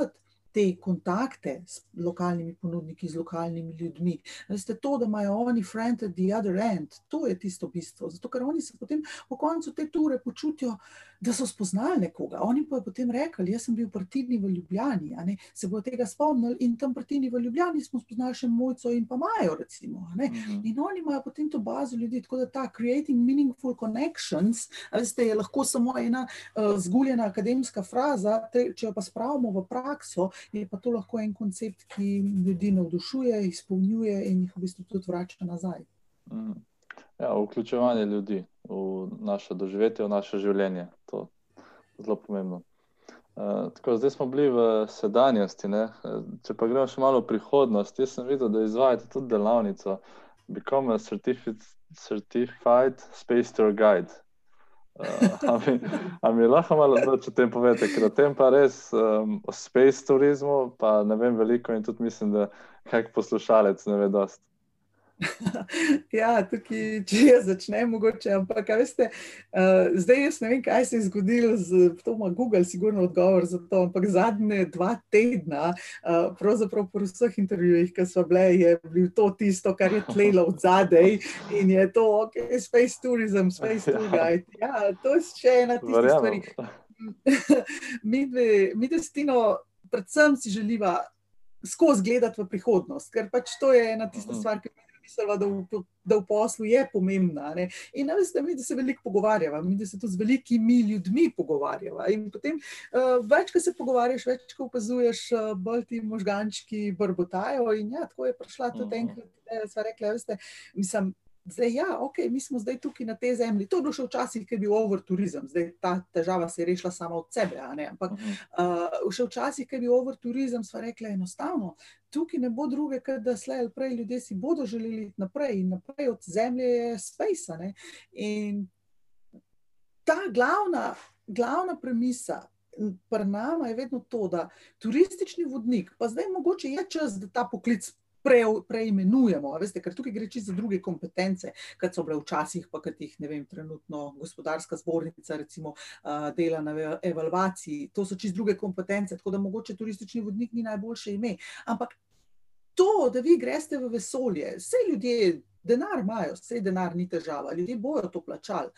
te kontakte s lokalnimi ponudniki, z lokalnimi ljudmi. Veste, to, da imajo oni friend at the other end, to je tisto bistvo. Zato, ker oni se potem po koncu te ture počutijo, da so spoznali nekoga. Oni pa potem rekli, jaz sem bil partijni v Ljubljani, se bo tega spomnili in tam partijni v Ljubljani smo spoznali še Mojco in pa Majo, recimo. Mhm. In oni imajo potem to bazo ljudi, tako da ta creating meaningful connections, veste, je lahko samo ena uh, zguljena akademska fraza, te, če jo pa spravimo v prakso, je pa to lahko en koncept, ki ljudi navdušuje, izpolnjuje in jih v bistvu tudi vrača nazaj. Mhm. Ja, vključevanje ljudi v naše doživetje, v naše življenje. To je zelo pomembno. Uh, tako, zdaj smo bili v sedanjosti. Ne? Če pa gremo še malo v prihodnost, jaz sem videl, da izvajate tudi delavnico Become a Certified, certified Space Tour Guide. Uh, a mi lahko malo več o tem povete, ker o tem pa res um, o space turizmu, pa ne vem veliko in tudi mislim, da kak poslušalec ne ve dosti. ja, tukaj, če jaz začnem, mogoče. Ampak, veste, uh, zdaj jaz ne vem, kaj se je zgodilo z to, ima Google, sigurno odgovor za to. Ampak zadnje dva tedna, uh, pravzaprav po vseh intervjujih, ki so bile, je bil to tisto, kar je tlelo od zadaj in je to, ok, space tourism, space ja. tour guide. Ja, to je še ena tistih stvari. mi, dve, mi destino, predvsem si želiva. Skozi gledati v prihodnost, ker pač to je ena tista stvar, ki mislila, da v, da v poslu je pomembna. Ne? In ne veste, mi se veliko pogovarjamo, mi se tudi z velikimi ljudmi pogovarjamo. In potem, uh, več, ko se pogovarjaš, več, ko opazuješ, uh, bolj ti možgančki brbotajo. In ja, tako je prišla tudi mhm. enkrat, da so rekli, veste, mislim. Zdaj, ja, ok, mi smo zdaj tukaj na tej zemlji. To je bilo še včasih, ki je bil overturizem, zdaj ta težava se je rešila sama od sebe. Ampak uh, še včasih, ki je bil overturizem, smo rekli enostavno, tukaj ne bo druge, ker da slej ali prej ljudje si bodo želeli iti naprej in naprej od zemlje je space. Ne? In ta glavna, glavna premisa. Pri nama je vedno to, da turistični vodnik, pa zdaj mogoče je čas, da ta poklic pre, preimenujemo. Veste, ker tukaj gre čisto za druge kompetence, kot so bile včasih, pa kot jih vem, trenutno gospodarska zbornica, recimo, uh, dela na evalvaciji. To so čisto druge kompetence, tako da mogoče turistični vodnik ni najboljše ime. Ampak to, da vi greste v vesolje, vse ljudje. Denar imajo, vse denar ni težava, ljudje bojo to plačali.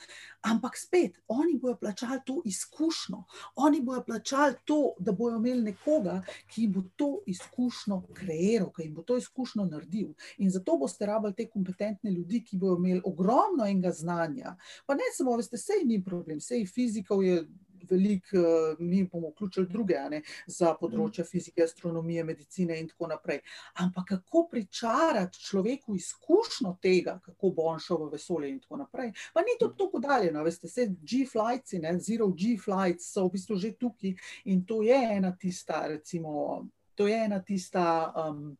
Ampak spet, oni bojo plačali to izkušnjo, oni bojo plačali to, da bojo imeli nekoga, ki jim bo to izkušnjo kreiral, ki jim bo to izkušnjo naredil. In zato boste rabili te kompetentne ljudi, ki bojo imeli ogromno enega znanja. Pa ne samo, veste, sej ni problem, sej fizikov je veliko, uh, mi bomo vključili druge ne, za področje fizike, astronomije, medicine in tako naprej. Ampak kako pričarati človeku izkušnjo tega, kako bo on šel v vesolje in tako naprej. Pa ni to tako daljeno, veste, vse G-flights, zero G-flights so v bistvu že tukaj in to je ena tista, recimo, to je ena tista. Um,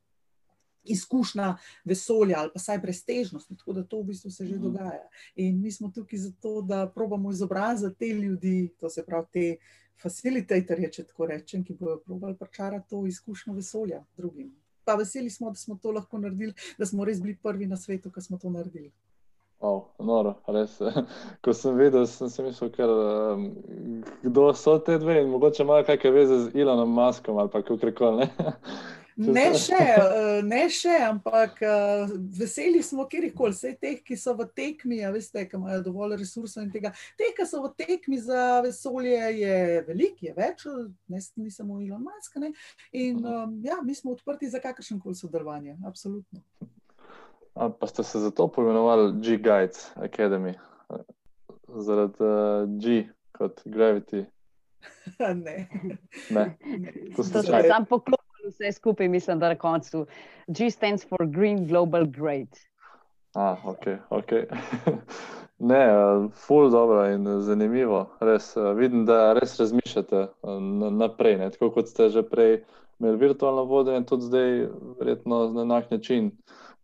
izkušnja vesolja ali pa vsaj breztežnost. Tako da to v bistvu se že mhm. dogaja. In mi smo tukaj zato, da probamo izobraziti te ljudi, to se pravi te facilitatorje, če tako rečem, ki bodo probali pričarati to izkušnjo vesolja drugim. Pa veseli smo, da smo to lahko naredili, da smo res bili prvi na svetu, ki smo to naredili. Oh, noro, res. Ko sem videl, sem si mislil, ker, um, kdo so te dve in mogoče imajo kakšne veze z Elonom Muskom ali pa kako koli. Ne še, eh, ne še, ampak eh, veseli smo, kjer koli, vse teh, ki so v tekmi, ja, veste, ki imajo dovolj resursov in tega. Te, ki so v tekmi za vesolje, je veliko, je več, ne, ni samo Elon Musk. Ne? In um, ja, mi smo odprti za kakršen koli sodelovanje, absolutno. A, pa ste se zato poimenovali G-Guides Academy, zaradi uh, G kot Gravity. ne. ne. To ste samo poklopili vse skupaj, mislim, da na koncu G stands for Green Global Great. Ah, ok, ok. ne, ful dobro in zanimivo. Res, vidim, da res razmišljate naprej. Ne? Tako kot ste že prej imeli virtualno vodenje, tudi zdaj, verjetno na enak način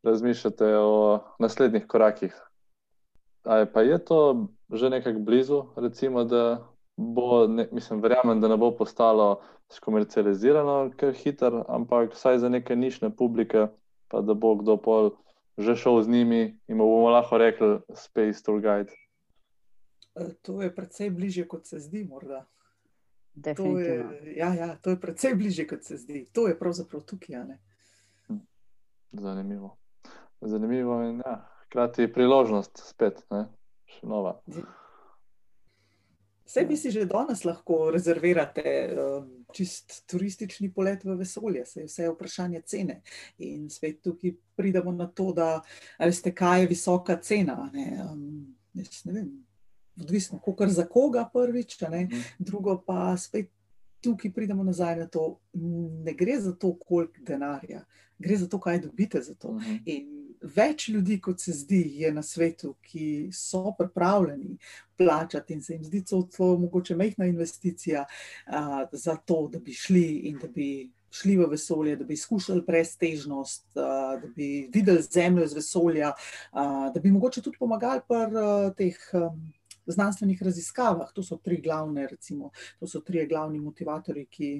razmišljate o naslednjih korakih. Ali pa je to že nekako blizu, recimo, da bo, ne, mislim, verjamem, da ne bo postalo skomercializirano, ker hiter, ampak vsaj za neke nišne publike pa da bo kdo pol že šel z njimi in bomo lahko rekli Space Tour Guide. E, to je precej bliže, kot se zdi, morda. To je, ja, ja, to je precej bliže, kot se zdi. To je pravzaprav tukaj. Hm. Zanimivo. Zanimivo in ja, hkrati priložnost spet, ne? še nova. Vse vi si že danes lahko rezervirate um, čist turistični polet v vesolje, vse je vprašanje cene. In svet tukaj pridemo na to, da veste, kaj je visoka cena. Ne? Um, ne vem, odvisno, kako za koga prvič, mhm. drugo pa spet tukaj pridemo nazaj na to, ne gre za to, koliko denarja, gre za to, kaj dobite za to. Mhm. In več ljudi, kot se zdi, je na svetu, ki so pripravljeni plačati in se jim zdi to mogoče mehna investicija uh, za to, da bi šli in da bi. Šli v vesolje, da bi izkušali prestežnost, da bi videli Zemljo iz vesolja, da bi mogoče tudi pomagali pri teh znanstvenih raziskavah. To so tri glavne, recimo, to so tri glavni motivatorji, ki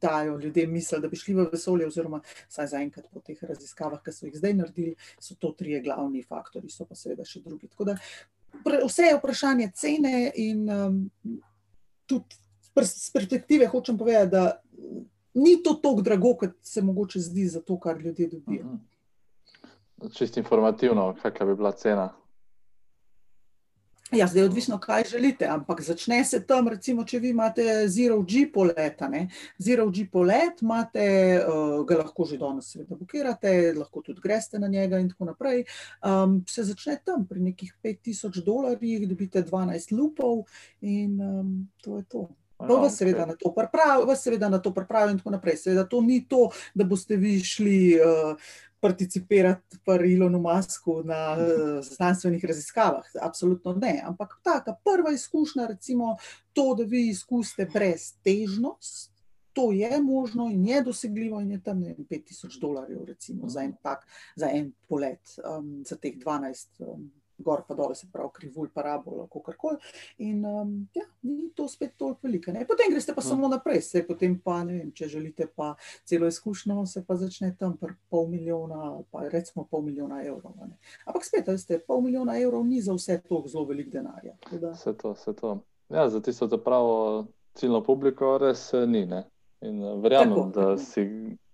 dajo ljudem misel, da bi šli v vesolje, oziroma vsaj zaenkrat po teh raziskavah, ki so jih zdaj naredili, so to tri glavni faktori, so pa seveda še drugi. Tako da vse je vprašanje cene in um, tudi z perspektive hočem povedati, da ni to tako drago, kot se mogoče zdi za to, kar ljudje dobijo. Mhm. Čisto informativno, kakšna bi bila cena Ja, zdaj je odvisno, kaj želite, ampak začne se tam, recimo, če vi imate zero G polet. Zero G polet imate, uh, ga lahko že danes seveda blokirate, lahko tudi greste na njega in tako naprej. Um, se začne tam pri nekih 5000 dolarjih, dobite 12 lupov in um, to je to. To vas seveda na to pripravi in tako naprej. Seveda to ni to, da boste vi šli uh, participirati pri Ilonu Masku na uh, znanstvenih raziskavah. Absolutno ne. Ampak ta prva izkušnja, recimo to, da vi izkusite brez težnost, to je možno in je dosegljivo, in je tam ne, 5000 dolarjev, recimo, za en tak, za en polet, um, za teh 12. Um, gor pa dol, se pravi, krivulj, parabola, kako koli. In um, ja, ni to spet toliko veliko. Ne? Potem greste pa no. samo naprej, se potem pa ne vem, če želite pa celo izkušnjo, se pa začne tam pri pol milijona, pa recimo pol milijona evrov. Ne? Ampak spet, veste, pol milijona evrov ni za vse to zelo velik denarja. Vse to, vse to. Ja, za tisto pravo ciljno publiko res eh, ni. Ne? In eh, verjamem, Tako. da si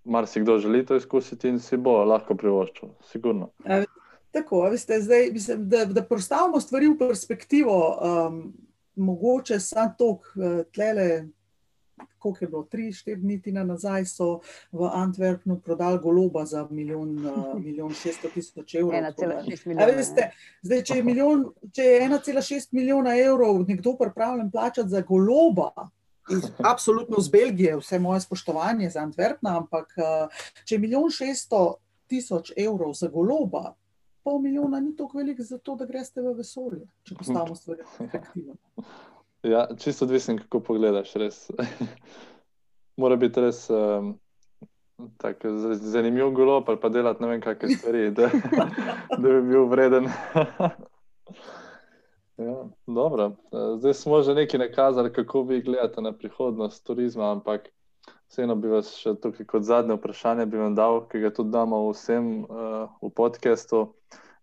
marsikdo želi to izkusiti in si bo lahko privoščil, sigurno. Ja, Tako, veste, zdaj, mislim, da, da postavimo stvari v perspektivo, um, mogoče samo to, uh, tlele, koliko je bilo, tri, štiri dni nazaj, so v Antwerpnu prodali goloba za milijon, uh, milijon šeststo tisoč evrov. 1,6 milijona. Veste, zdaj, če je, milijon, če je 1,6 milijona evrov nekdo pripravljen plačati za goloba. In absolutno z Belgije, vse moje spoštovanje za Antwerpna, ampak uh, če je milijon šeststo tisoč evrov za goloba, pol milijona ni tako velik za to, da greste v vesolje, če postavimo stvari efektivno. Ja, čisto odvisno, kako pogledaš. Mora biti res um, zanimiv golo, pa, pa delati ne vem, kakšne stvari, da, da bi bil vreden. ja, dobro, zdaj smo že nekaj nakazali, kako vi gledate na prihodnost turizma, ampak vseeno bi vas še tukaj kot zadnje vprašanje dal, ki ga tudi damo vsem uh, v podkastu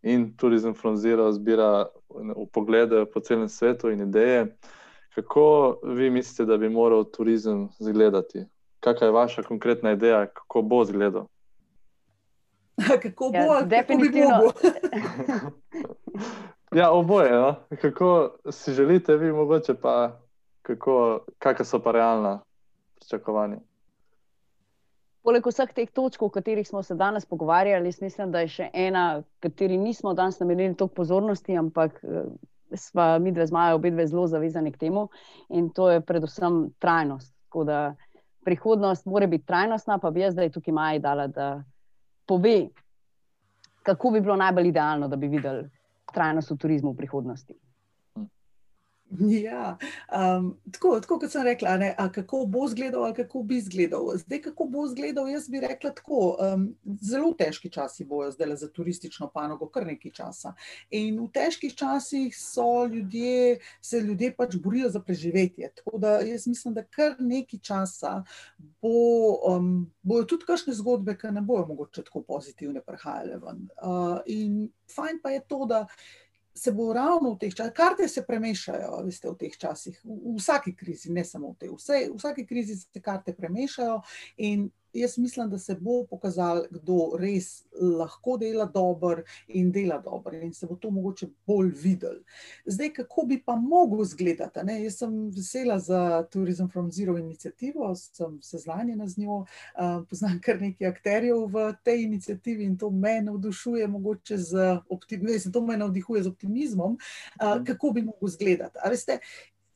in Tourism from Zero zbira poglede po celem svetu in ideje. Kako vi mislite, da bi moral turizem izgledati? Kakšna je vaša konkretna ideja, kako bo izgledal? Kako bo, ja, definitivno. ja, oboje. No? Kako si želite, vi mogoče pa, kakšna so pa realna pričakovanja? Poleg vseh teh točk, o katerih smo se danes pogovarjali, mislim, da je še ena, kateri nismo danes namenili toliko pozornosti, ampak eh, smo mi dve z Majo, obe dve zelo zavezani k temu in to je predvsem trajnost. Tako da prihodnost mora biti trajnostna, pa bi jaz zdaj tukaj Maji dala, da pove, kako bi bilo najbolj idealno, da bi videli trajnost v turizmu v prihodnosti. Ja, um, tako, tako kot sem rekla, ne, kako bo izgledal, ali kako bi izgledal. Zdaj, kako bo izgledal, jaz bi rekla tako. Um, zelo težki časi bojo zdaj za turistično panogo, kar nekaj časa. In v težkih časih so ljudje, se ljudje pač borijo za preživetje. Tako da jaz mislim, da kar nekaj časa bo, um, bojo tudi kakšne zgodbe, ki ne bojo mogoče tako pozitivne, prihajale ven. Uh, in fajn pa je to, da se bo ravno v teh časih, karte se premešajo, veste, v teh časih, v, v vsaki krizi, ne samo v tej, vse, v vsaki krizi se karte premešajo in jaz mislim, da se bo pokazalo, kdo res lahko dela dobro in dela dobro, in se bo to mogoče bolj videl. Zdaj, kako bi pa mogel izgledati? Ne? Jaz sem vesela za Tourism from Zero inicijativo, sem seznanjena z njo, uh, poznam kar nekaj akterjev v tej inicijativi in to me navdušuje, mogoče z optimizmom, to me navdihuje z optimizmom, uh, kako bi mogel izgledati.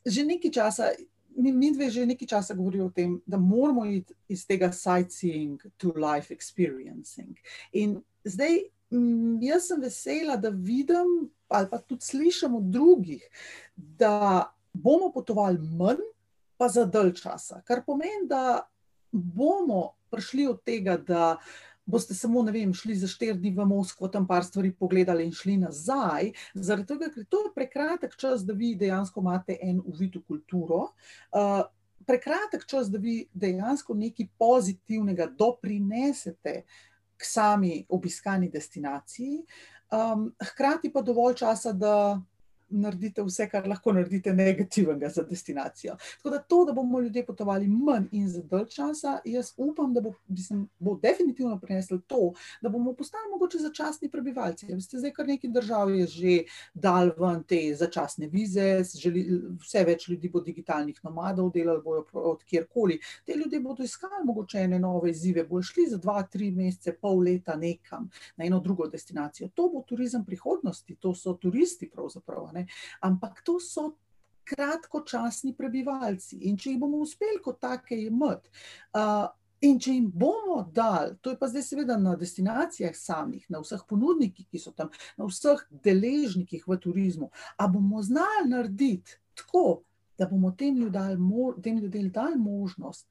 Že nekaj časa mi, mi dve že nekaj časa govorimo o tem, da moramo iti iz tega sightseeing to life experiencing. In zdaj m, jaz sem vesela, da vidim ali pa tudi slišim od drugih, da bomo potovali manj, pa za dalj časa. Kar pomeni, da bomo prišli od tega, da boste samo, ne vem, šli za štiri dni v Moskvo, tam par stvari pogledali in šli nazaj, zaradi tega, ker to je prekratek čas, da vi dejansko imate en uvid v kulturo. Uh, prekratek čas, da vi dejansko nekaj pozitivnega doprinesete k sami obiskani destinaciji, um, hkrati pa dovolj časa, da naredite vse, kar lahko naredite negativnega za destinacijo. Tako da to, da bomo ljudje potovali manj in za dalj časa, jaz upam, da bo, mislim, bo definitivno prineslo to, da bomo postali mogoče začasni prebivalci. Veste, zdaj kar nekaj držav je že dal ven te začasne vize, želi, vse več ljudi bo digitalnih nomadov, delali bojo od kjerkoli. Te ljudje bodo iskali mogoče ene nove izzive, bojo šli za dva, tri mesece, pol leta nekam na eno drugo destinacijo. To bo turizem prihodnosti, to so turisti pravzaprav. Ne? Ampak to so kratkočasni prebivalci. In če jih bomo uspeli kot take imeti, uh, in če jim bomo dali, to je pa zdaj seveda na destinacijah samih, na vseh ponudnikih, ki so tam, na vseh deležnikih v turizmu, a bomo znali narediti tako, da bomo tem ljudem dali možnost,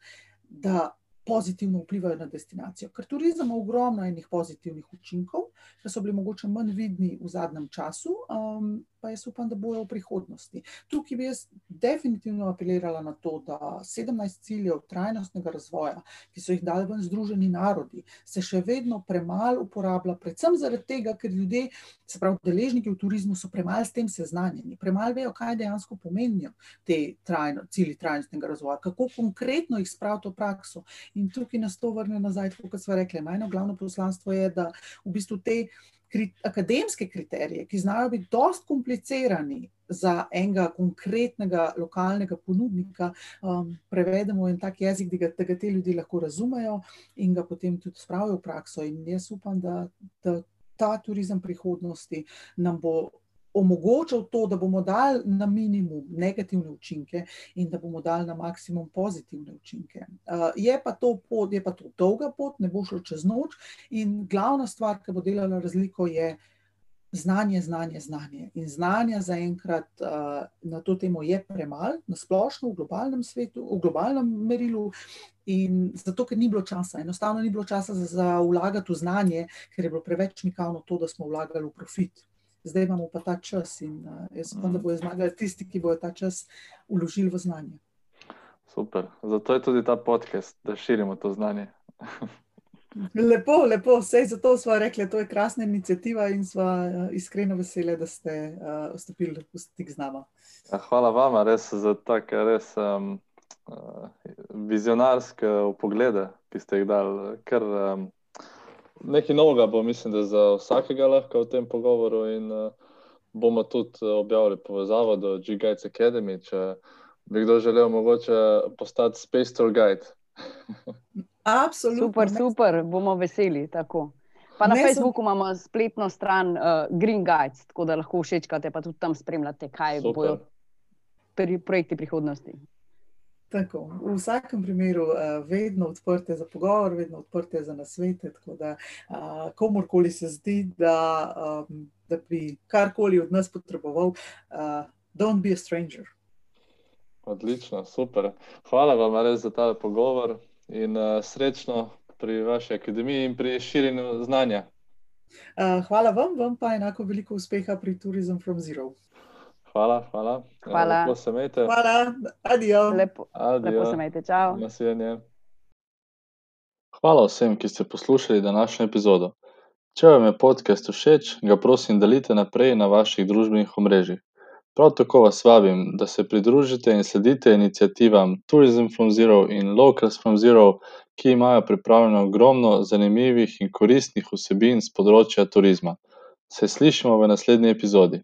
da pozitivno vplivajo na destinacijo. Ker turizem ima ogromno enih pozitivnih učinkov, ki so bili mogoče manj vidni v zadnjem času, um, pa jaz upam, da bojo v prihodnosti. Tukaj bi jaz definitivno apelirala na to, da 17 ciljev trajnostnega razvoja, ki so jih dali ven Združeni narodi, se še vedno premalo uporablja, predvsem zaradi tega, ker ljudje, se pravi, deležniki v turizmu so premalo s tem seznanjeni, premalo vejo, kaj dejansko pomenijo te trajno, cilji trajnostnega razvoja, kako konkretno jih spraviti v prakso. In tukaj nas to vrne nazaj, kot smo rekli. Najno glavno poslanstvo je, da v bistvu te kri, akademske kriterije, ki znajo biti dosti komplicirani za enega konkretnega lokalnega ponudnika, um, prevedemo v en tak jezik, da ga, da ga te ljudi lahko razumejo in ga potem tudi spravijo v prakso. In jaz upam, da, da ta turizem prihodnosti nam bo omogočal to, da bomo dali na minimum negativne učinke in da bomo dali na maksimum pozitivne učinke. Uh, je, pa pot, je pa to dolga pot, ne bo šlo čez noč in glavna stvar, ki bo delala razliko, je znanje, znanje, znanje. In znanja zaenkrat uh, na to temo je premalo, na splošno v globalnem svetu, v globalnem merilu. In zato, ker ni bilo časa, enostavno ni bilo časa za, za vlagati v znanje, ker je bilo preveč mikavno to, da smo vlagali v profit zdaj imamo pa ta čas in uh, jaz upam, da bodo zmagali tisti, ki bodo ta čas uložili v znanje. Super, zato je tudi ta podcast, da širimo to znanje. lepo, lepo, vse zato smo rekli, da je to krasna inicijativa in smo uh, iskreno veseli, da ste uh, vstopili v stik z nami. Ja, hvala vam, res za take res um, uh, vizionarske poglede, ki ste jih dali. Ker, um, nekaj novega bo, mislim, da za vsakega lahko v tem pogovoru. In uh, bomo tudi eh, objavili povezavo do G-Guides Academy, če bi kdo želel mogoče postati Space Tour Guide. Absolutno. Super, super, bomo veseli. Tako. Pa na ne Facebooku sem... imamo spletno stran uh, Green Guides, tako da lahko všečkate, pa tudi tam spremljate, kaj super. bojo pri projekti prihodnosti. Tako, v vsakem primeru uh, vedno odprte za pogovor, vedno odprte za nasvete. Tako da, uh, komorkoli se zdi, da, um, da bi karkoli od nas potreboval, uh, don't be a stranger. Odlično, super. Hvala vam res za ta pogovor in srečno pri vaši akademiji in pri širjenju znanja. Hvala vam, vam pa enako veliko uspeha pri Tourism from Zero. Hvala, hvala. Hvala. Lepo se imejte. Hvala, adijo. Lepo, Adijo. lepo se imejte, čau. Nasvidenje. Hvala vsem, ki ste poslušali današnjo epizodo. Če vam je podcast všeč, ga prosim delite naprej na vaših družbenih omrežjih. Prav tako vas vabim, da se pridružite in sledite iniciativam Tourism from Zero in Locals from Zero, ki imajo pripravljeno ogromno zanimivih in koristnih vsebin z področja turizma. Se slišimo v naslednji epizodi.